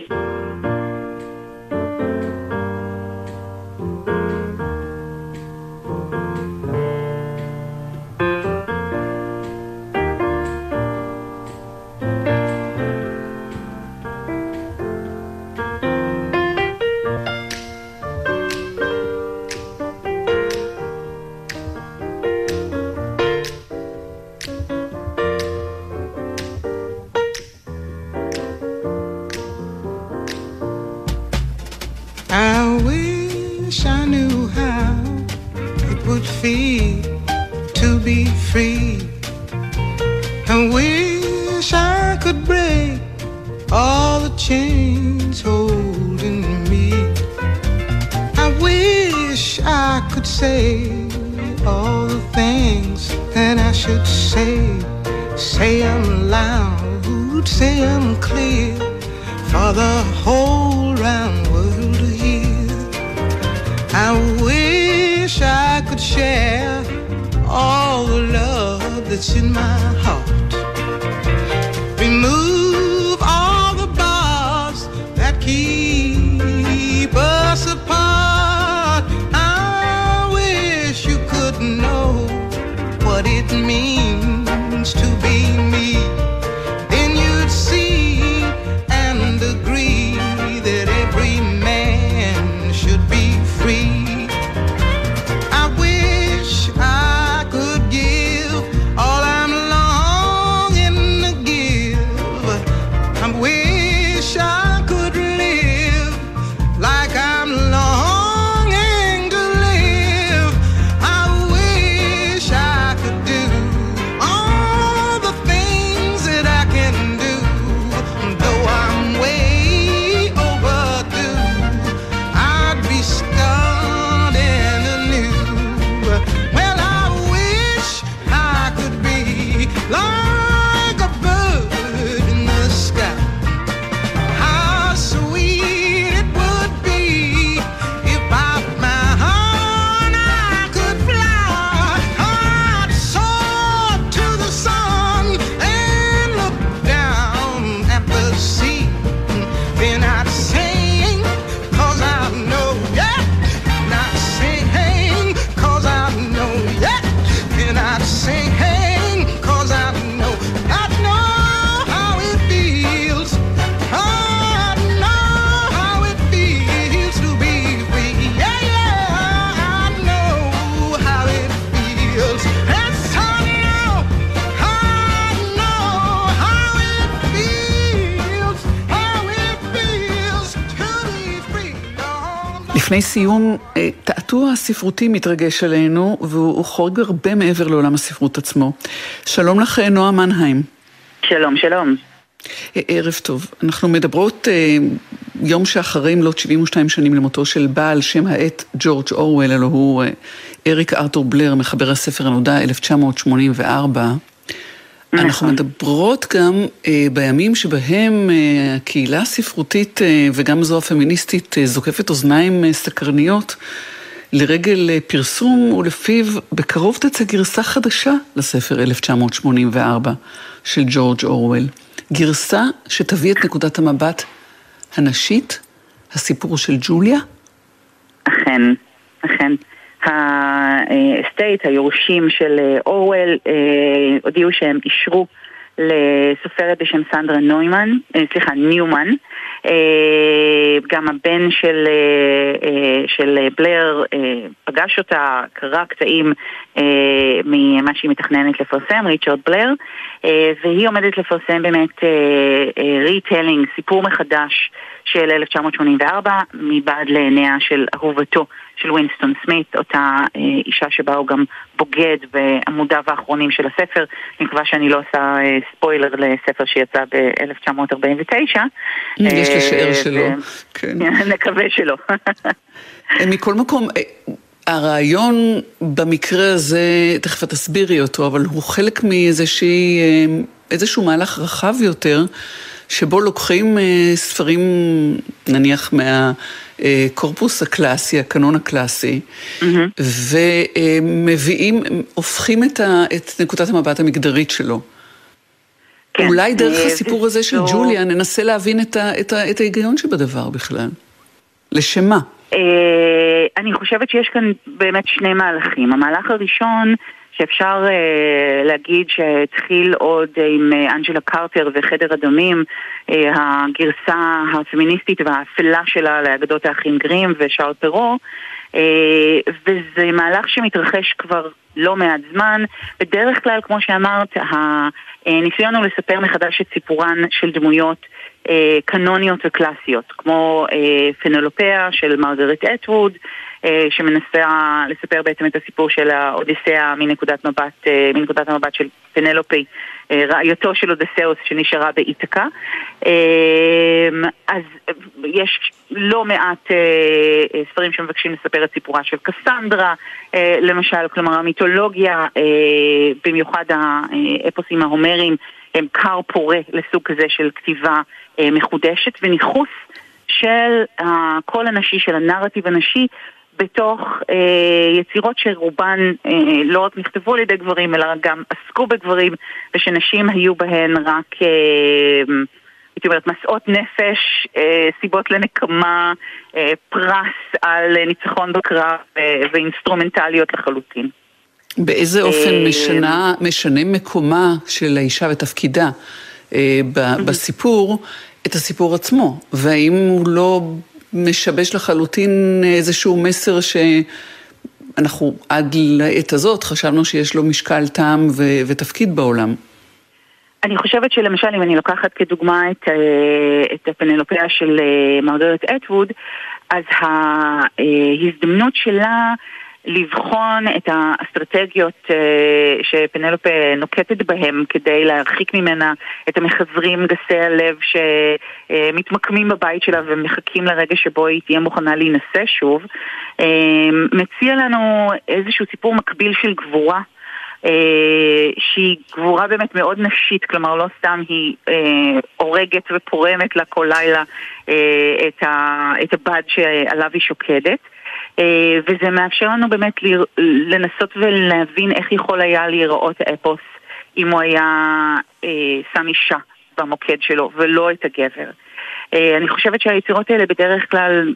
לפני סיום, אה, תעתוע ספרותי מתרגש עלינו, והוא חורג הרבה מעבר לעולם הספרות עצמו. שלום לך, אה, נועה מנהיים. שלום, שלום. אה, ערב טוב. אנחנו מדברות יום שאחרי מלאת 72 שנים למותו של בעל שם העט ג'ורג' אורוול, הלוא הוא אריק ארתור בלר, מחבר הספר הנודע 1984. אנחנו מדברות גם אה, בימים שבהם אה, הקהילה הספרותית אה, וגם זו הפמיניסטית אה, זוקפת אוזניים אה, סקרניות לרגל אה, פרסום ולפיו בקרוב תצא גרסה חדשה לספר 1984 של ג'ורג' אורוול. גרסה שתביא את נקודת המבט הנשית, הסיפור של ג'וליה. אכן, אכן. הסטייט, היורשים של אה, אורוול, אה, הודיעו שהם אישרו לסופרת בשם סנדרה נוימן, אה, סליחה, ניומן. גם הבן של, של בלר פגש אותה, קרא קטעים ממה שהיא מתכננת לפרסם, ריצ'רד בלר, והיא עומדת לפרסם באמת retelling, סיפור מחדש של 1984, מבעד לעיניה של אהובתו של וינסטון סמית, אותה אה, אישה שבה הוא גם בוגד בעמודיו האחרונים של הספר. אני מקווה שאני לא עושה אה, ספוילר לספר שיצא ב-1949. יש אה, לשער שלא, ו- כן. נקווה שלא. אה, מכל מקום, אה, הרעיון במקרה הזה, תכף את תסבירי אותו, אבל הוא חלק מאיזושהי, אה, איזשהו מהלך רחב יותר, שבו לוקחים אה, ספרים, נניח מהקורפוס הקלאסי, הקנון הקלאסי, ומביאים, הופכים את, ה, את נקודת המבט המגדרית שלו. כן, אולי דרך אה, הסיפור הזה של ג'וליה ננסה להבין את, ה, את, ה, את ההיגיון שבדבר בכלל. לשם מה? אה, אני חושבת שיש כאן באמת שני מהלכים. המהלך הראשון, שאפשר אה, להגיד שהתחיל עוד עם אה, אנג'לה קרטר וחדר הדמים, אה, הגרסה הפמיניסטית והאפלה שלה לאגדות האחים גרים ושאול פרו, אה, וזה מהלך שמתרחש כבר לא מעט זמן. בדרך כלל, כמו שאמרת, הניסיון הוא לספר מחדש את סיפורן של דמויות אה, קנוניות וקלאסיות, כמו אה, פנלופיה של מרגרט אטווד, אה, שמנסה לספר בעצם את הסיפור של האודיסאה מנקודת מבט, אה, מנקודת המבט של פנלופי, אה, רעייתו של אודסאוס שנשארה באיתקה. אז יש לא מעט ספרים שמבקשים לספר את סיפורה של קסנדרה, למשל, כלומר המיתולוגיה, במיוחד האפוסים ההומריים, הם כר פורה לסוג כזה של כתיבה מחודשת וניכוס של הקול הנשי, של הנרטיב הנשי, בתוך אה, יצירות שרובן אה, לא רק נכתבו על ידי גברים, אלא גם עסקו בגברים, ושנשים היו בהן רק, אה, הייתי אומרת, מסעות נפש, אה, סיבות לנקמה, אה, פרס על ניצחון בקרב אה, ואינסטרומנטליות לחלוטין. באיזה אופן אה, משנה, משנה מקומה של האישה ותפקידה אה, בסיפור את הסיפור עצמו, והאם הוא לא משבש לחלוטין איזשהו מסר שאנחנו עד לעת הזאת חשבנו שיש לו משקל טעם ו- ותפקיד בעולם. אני חושבת שלמשל אם אני לוקחת כדוגמה את, אה, את הפנלופיה של אה, מרגרט אטווד, אז ההזדמנות שלה לבחון את האסטרטגיות אה, שפנלופה נוקטת בהם כדי להרחיק ממנה את המחזרים גסי הלב שמתמקמים בבית שלה ומחכים לרגע שבו היא תהיה מוכנה להינשא שוב, אה, מציע לנו איזשהו סיפור מקביל של גבורה. אה, שהיא גבורה באמת מאוד נשית, כלומר לא סתם היא הורגת ופורמת לה כל לילה את הבד שעליו היא שוקדת. אה, וזה מאפשר לנו באמת לנסות ולהבין איך יכול היה להיראות האפוס אם הוא היה אה, שם אישה במוקד שלו ולא את הגבר. אה, אני חושבת שהיצירות האלה בדרך כלל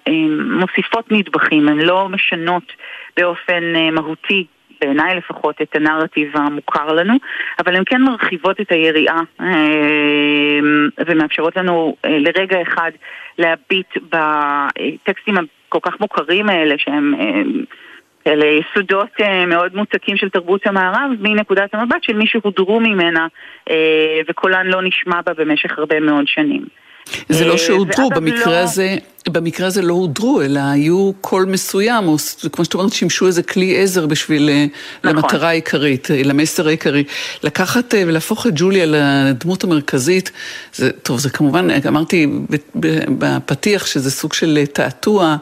מוסיפות נדבכים, הן לא משנות באופן מהותי בעיניי לפחות, את הנרטיב המוכר לנו, אבל הן כן מרחיבות את היריעה ומאפשרות לנו לרגע אחד להביט בטקסטים כל כך מוכרים האלה, שהם אלה יסודות אה, מאוד מוצקים של תרבות המערב, מנקודת המבט של מי שהודרו ממנה אה, וקולן לא נשמע בה במשך הרבה מאוד שנים. זה לא אה, שהודרו, במקרה לא... הזה, במקרה הזה לא הודרו, אלא היו קול מסוים, או כמו שאת אומרת, שימשו איזה כלי עזר בשביל, אה, נכון. למטרה העיקרית, אה, למסר העיקרי. לקחת ולהפוך את ג'וליה לדמות המרכזית, זה, טוב, זה כמובן, אמרתי בפתיח שזה סוג של תעתוע,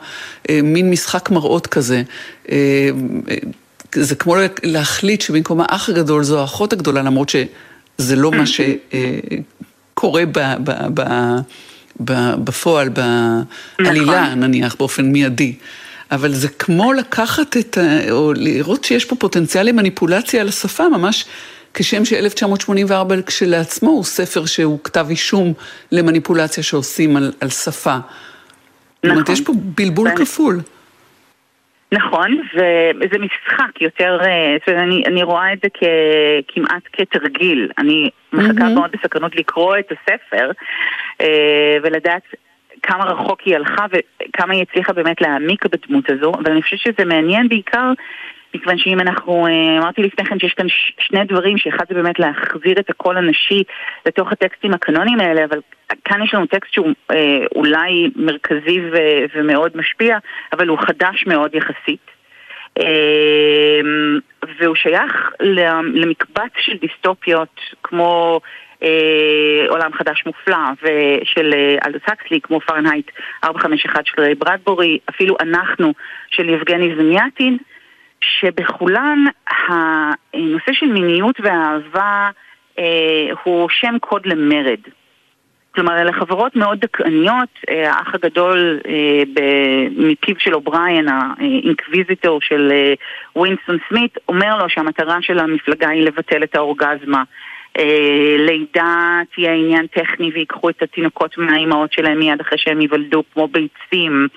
מין משחק מראות כזה. זה כמו להחליט שבמקום האח הגדול זו האחות הגדולה, למרות שזה לא מה ש... קורה ב, ב, ב, ב, בפועל, בעלילה נכון. נניח, באופן מיידי. אבל זה כמו לקחת את, ה... או לראות שיש פה פוטנציאל למניפולציה על השפה, ממש כשם ש-1984 כשלעצמו הוא ספר שהוא כתב אישום למניפולציה שעושים על, על שפה. נכון. זאת אומרת, נכון. יש פה בלבול כפול. נכון, וזה משחק יותר, אה, זאת אומרת, אני, אני רואה את זה כ, כמעט כתרגיל. אני מחכה mm-hmm. מאוד בסקרנות לקרוא את הספר אה, ולדעת כמה רחוק היא הלכה וכמה היא הצליחה באמת להעמיק בדמות הזו, אבל אני חושבת שזה מעניין בעיקר מכיוון שאם אנחנו, אה, אמרתי לפני כן שיש כאן שני דברים, שאחד זה באמת להחזיר את הקול הנשי לתוך הטקסטים הקנונים האלה, אבל כאן יש לנו טקסט שהוא אה, אולי מרכזי ו- ומאוד משפיע, אבל הוא חדש מאוד יחסית. אה, והוא שייך למקבץ של דיסטופיות כמו אה, עולם חדש מופלא ושל אה, אלדוס הקסלי, כמו פרנהייט 451 של ריי ברדבורי, אפילו אנחנו של יבגני זמיאטין. שבכולן הנושא של מיניות ואהבה אה, הוא שם קוד למרד. כלומר, אלה חברות מאוד דכאניות, אה, האח הגדול אה, מפיו של אובריין, האינקוויזיטור של אה, ווינסטון סמית, אומר לו שהמטרה של המפלגה היא לבטל את האורגזמה. אה, לידה תהיה עניין טכני ויקחו את התינוקות מהאימהות שלהם מיד אחרי שהם ייוולדו כמו ביצים.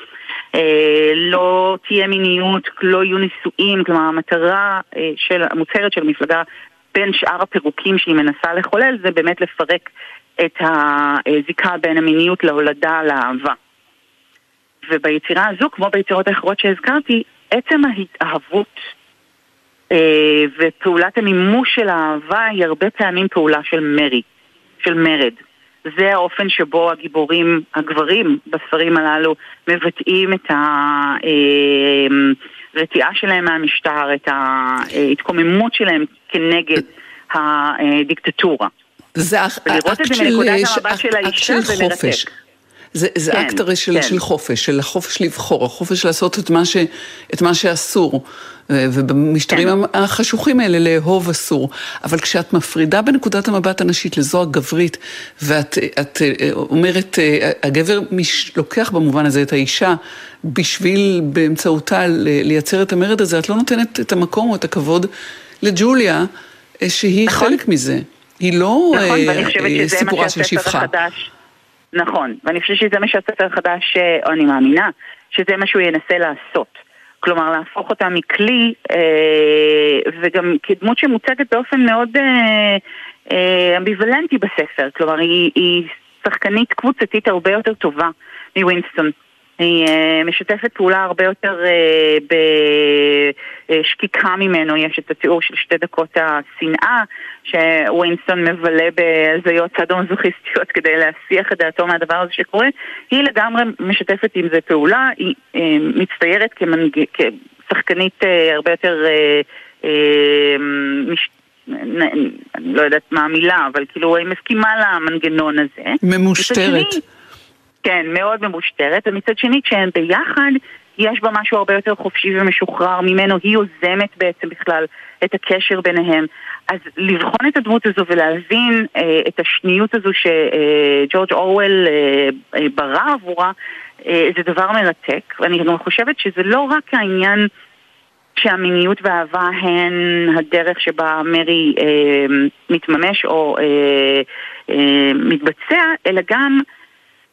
אה, לא תהיה מיניות, לא יהיו נישואים, כלומר המטרה אה, של, המוצהרת של המפלגה בין שאר הפירוקים שהיא מנסה לחולל זה באמת לפרק את הזיקה בין המיניות להולדה לאהבה. וביצירה הזו, כמו ביצירות האחרות שהזכרתי, עצם ההתאהבות אה, ופעולת המימוש של האהבה היא הרבה פעמים פעולה של מרי, של מרד. זה האופן שבו הגיבורים, הגברים בספרים הללו, מבטאים את הרתיעה שלהם מהמשטר, את ההתקוממות שלהם כנגד הדיקטטורה. זה מנקודת המבט של האישה זה. זה, כן, אקט הרי של, כן. של חופש, של החופש לבחור, החופש לעשות את מה, ש, את מה שאסור. ובמשטרים כן. החשוכים האלה לאהוב אסור. אבל כשאת מפרידה בנקודת המבט הנשית לזו הגברית, ואת את, אה, אומרת, אה, הגבר מש, לוקח במובן הזה את האישה בשביל באמצעותה לייצר את המרד הזה, את לא נותנת את המקום או את הכבוד לג'וליה, אה, שהיא נכון. חלק מזה. היא לא נכון, אה, ואני חושבת אה, שזה מה סיפורה של שהספר שפחה. החדש... נכון, ואני חושבת שזה מה שהספר החדש, אה, או אני מאמינה, שזה מה שהוא ינסה לעשות. כלומר, להפוך אותה מכלי, אה, וגם כדמות שמוצגת באופן מאוד אה, אה, אמביוולנטי בספר. כלומר, היא, היא שחקנית קבוצתית הרבה יותר טובה מווינסטון. היא אה, משתפת פעולה הרבה יותר אה, בשקיקה ממנו, יש את התיאור של שתי דקות השנאה שווינסטון מבלה בהזיות סאדו-מזוכיסטיות כדי להסיח את דעתו מהדבר הזה שקורה, היא לגמרי משתפת עם זה פעולה, היא אה, מצטיירת כמנג... כשחקנית הרבה יותר, מש... אני לא יודעת מה המילה, אבל כאילו היא מסכימה למנגנון הזה. ממושטרת. מצד שני, כן, מאוד ממושטרת, ומצד שני כשהם ביחד, יש בה משהו הרבה יותר חופשי ומשוחרר ממנו, היא יוזמת בעצם בכלל את הקשר ביניהם. אז לבחון את הדמות הזו ולהבין אה, את השניות הזו שג'ורג' אורוול אה, אה, ברא עבורה, אה, זה דבר מרתק, ואני גם חושבת שזה לא רק העניין שהמיניות והאהבה הן הדרך שבה מרי אה, מתממש או אה, אה, מתבצע, אלא גם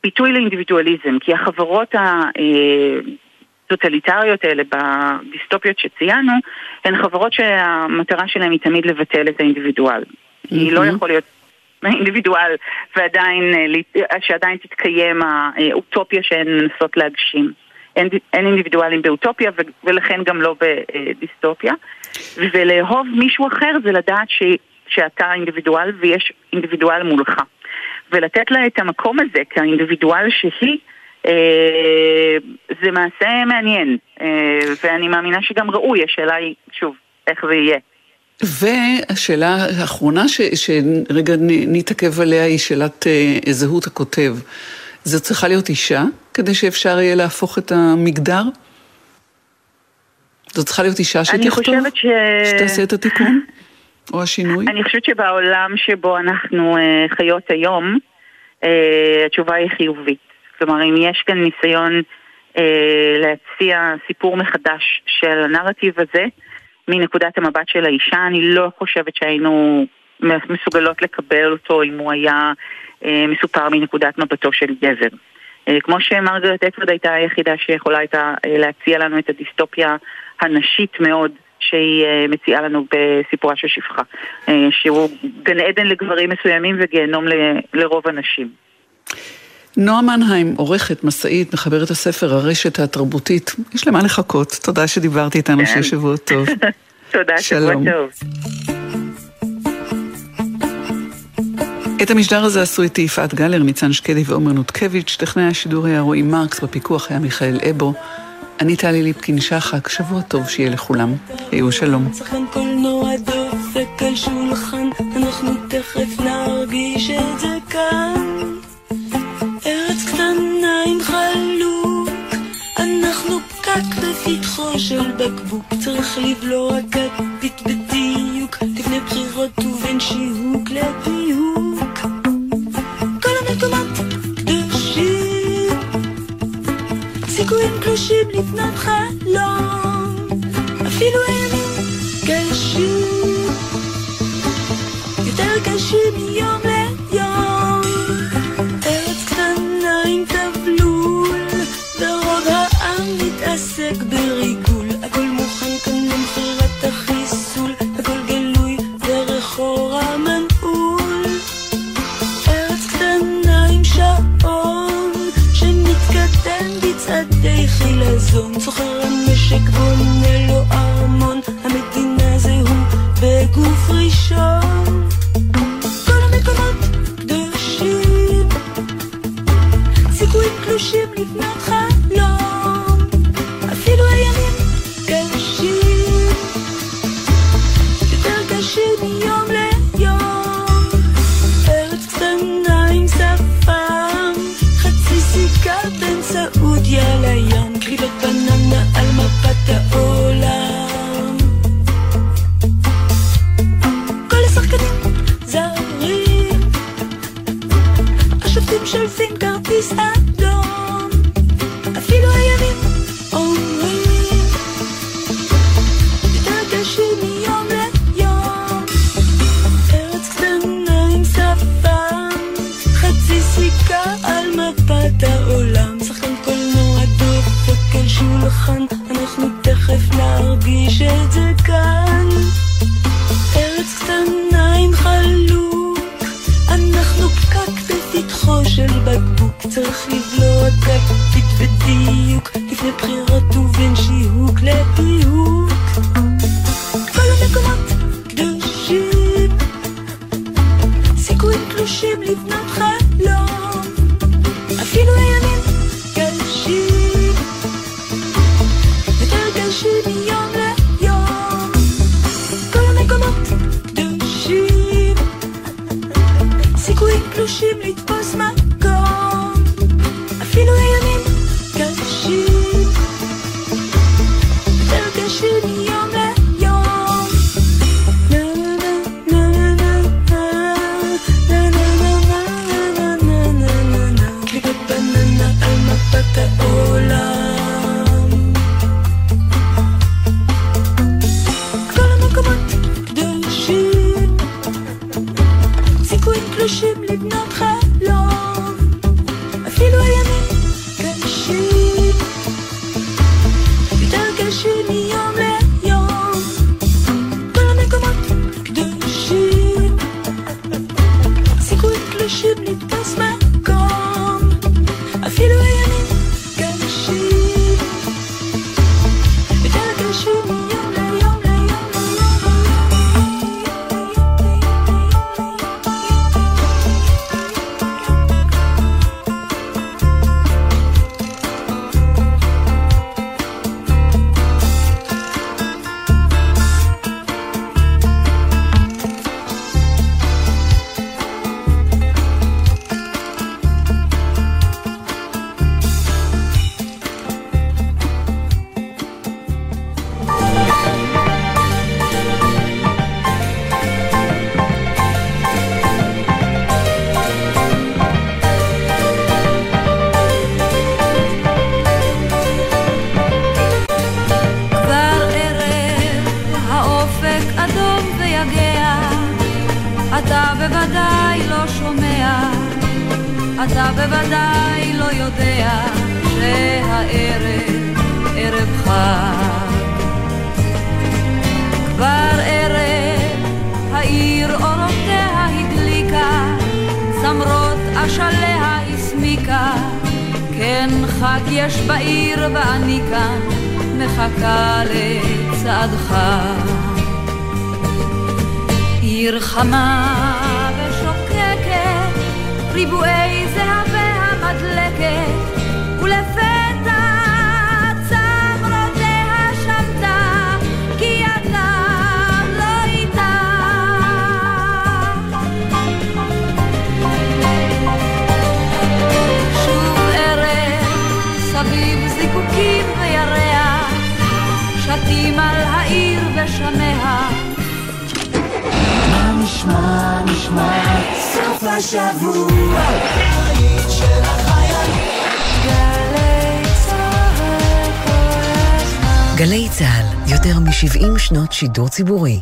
ביטוי לאינדיבידואליזם, כי החברות הטוטליטריות האלה בדיסטופיות שציינו, הן חברות שהמטרה שלהן היא תמיד לבטל את האינדיבידואל. היא לא יכול להיות אינדיבידואל ועדיין, אה, להת- שעדיין תתקיים האוטופיה שהן מנסות להגשים. אין, אין אינדיבידואלים באוטופיה ולכן גם לא בדיסטופיה. ולאהוב מישהו אחר זה לדעת ש, שאתה אינדיבידואל ויש אינדיבידואל מולך. ולתת לה את המקום הזה כאינדיבידואל שהיא, אה, זה מעשה מעניין. אה, ואני מאמינה שגם ראוי, השאלה היא, שוב, איך זה יהיה. והשאלה האחרונה ש, שרגע נתעכב עליה היא שאלת אה, זהות הכותב. זו צריכה להיות אישה כדי שאפשר יהיה להפוך את המגדר? זו צריכה להיות אישה אני שתכתוב? חושבת ש... שתעשה את התיקון? או השינוי? אני חושבת שבעולם שבו אנחנו אה, חיות היום, אה, התשובה היא חיובית. כלומר, אם יש כאן ניסיון אה, להציע סיפור מחדש של הנרטיב הזה, מנקודת המבט של האישה, אני לא חושבת שהיינו מסוגלות לקבל אותו אם הוא היה מסופר מנקודת מבטו של גבר. כמו שמרגרט אטווד הייתה היחידה שיכולה הייתה להציע לנו את הדיסטופיה הנשית מאוד שהיא אה, מציעה לנו בסיפורה של שפחה, אה, שהוא גן עדן לגברים מסוימים וגיהנום לרוב הנשים. נועה מנהיים, עורכת, מסעית, מחברת הספר הרשת התרבותית. יש למה לחכות. תודה שדיברתי איתנו, כן. שיהיה שבוע טוב. תודה, שבוע. טוב. את המשדר הזה עשו איתי יפעת גלר, ניצן שקדי ועומר נותקביץ', טכנאי השידור היה רועי מרקס, בפיקוח היה מיכאל אבו. אני טלי ליפקין שחק, שבוע טוב שיהיה לכולם. היו שלום. אנחנו תכף של בקבוק, צריך לבלוע כפית בדיוק, לפני בחירות ובין שיהוק לפיהוק. קלושים לבנות חלום, אפילו הימים קשים, יותר קשים מיום ליום. ארץ קטנה עם תבלול, ורוב העם מתעסק בריגול. Zoom, so chön, mischig, השולחן, אנחנו תכף נרגיש את זה כאן. חולפים על העיר ושמיה. מה נשמע, נשמע, סוף השבוע. להגיד שלחיילים. גלי גלי צה"ל, יותר מ-70 שנות שידור ציבורי.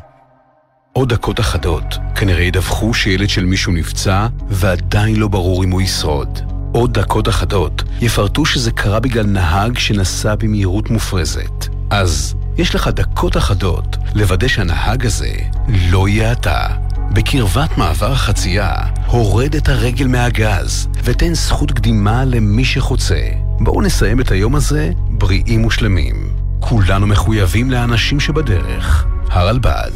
עוד דקות אחדות, כנראה ידווחו שילד של מישהו נפצע ועדיין לא ברור אם הוא ישרוד. עוד דקות אחדות, יפרטו שזה קרה בגלל נהג שנסע במהירות מופרזת. אז יש לך דקות אחדות לוודא שהנהג הזה לא יהיה אתה. בקרבת מעבר החצייה, הורד את הרגל מהגז ותן זכות קדימה למי שחוצה. בואו נסיים את היום הזה בריאים ושלמים. כולנו מחויבים לאנשים שבדרך. הרלב"ד.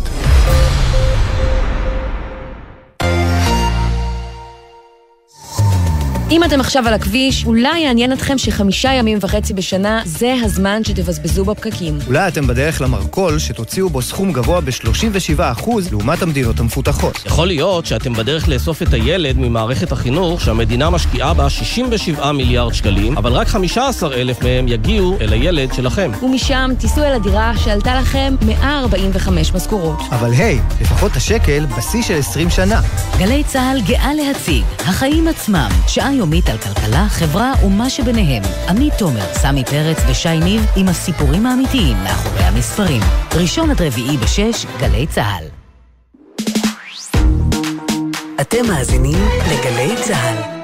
אם אתם עכשיו על הכביש, אולי יעניין אתכם שחמישה ימים וחצי בשנה זה הזמן שתבזבזו בפקקים. אולי אתם בדרך למרכול שתוציאו בו סכום גבוה ב-37% לעומת המדינות המפותחות. יכול להיות שאתם בדרך לאסוף את הילד ממערכת החינוך שהמדינה משקיעה בה 67 מיליארד שקלים, אבל רק 15 אלף מהם יגיעו אל הילד שלכם. ומשם תיסעו אל הדירה שעלתה לכם 145 משכורות. אבל היי, hey, לפחות השקל בשיא של 20 שנה. גלי צה"ל גאה להציג החיים עצמם, שעה יומית על כלכלה, חברה ומה שביניהם. עמית תומר, סמי פרץ ושי ניב עם הסיפורים האמיתיים מאחורי המספרים. ראשון עד רביעי בשש, גלי צה"ל. אתם מאזינים לגלי צה"ל.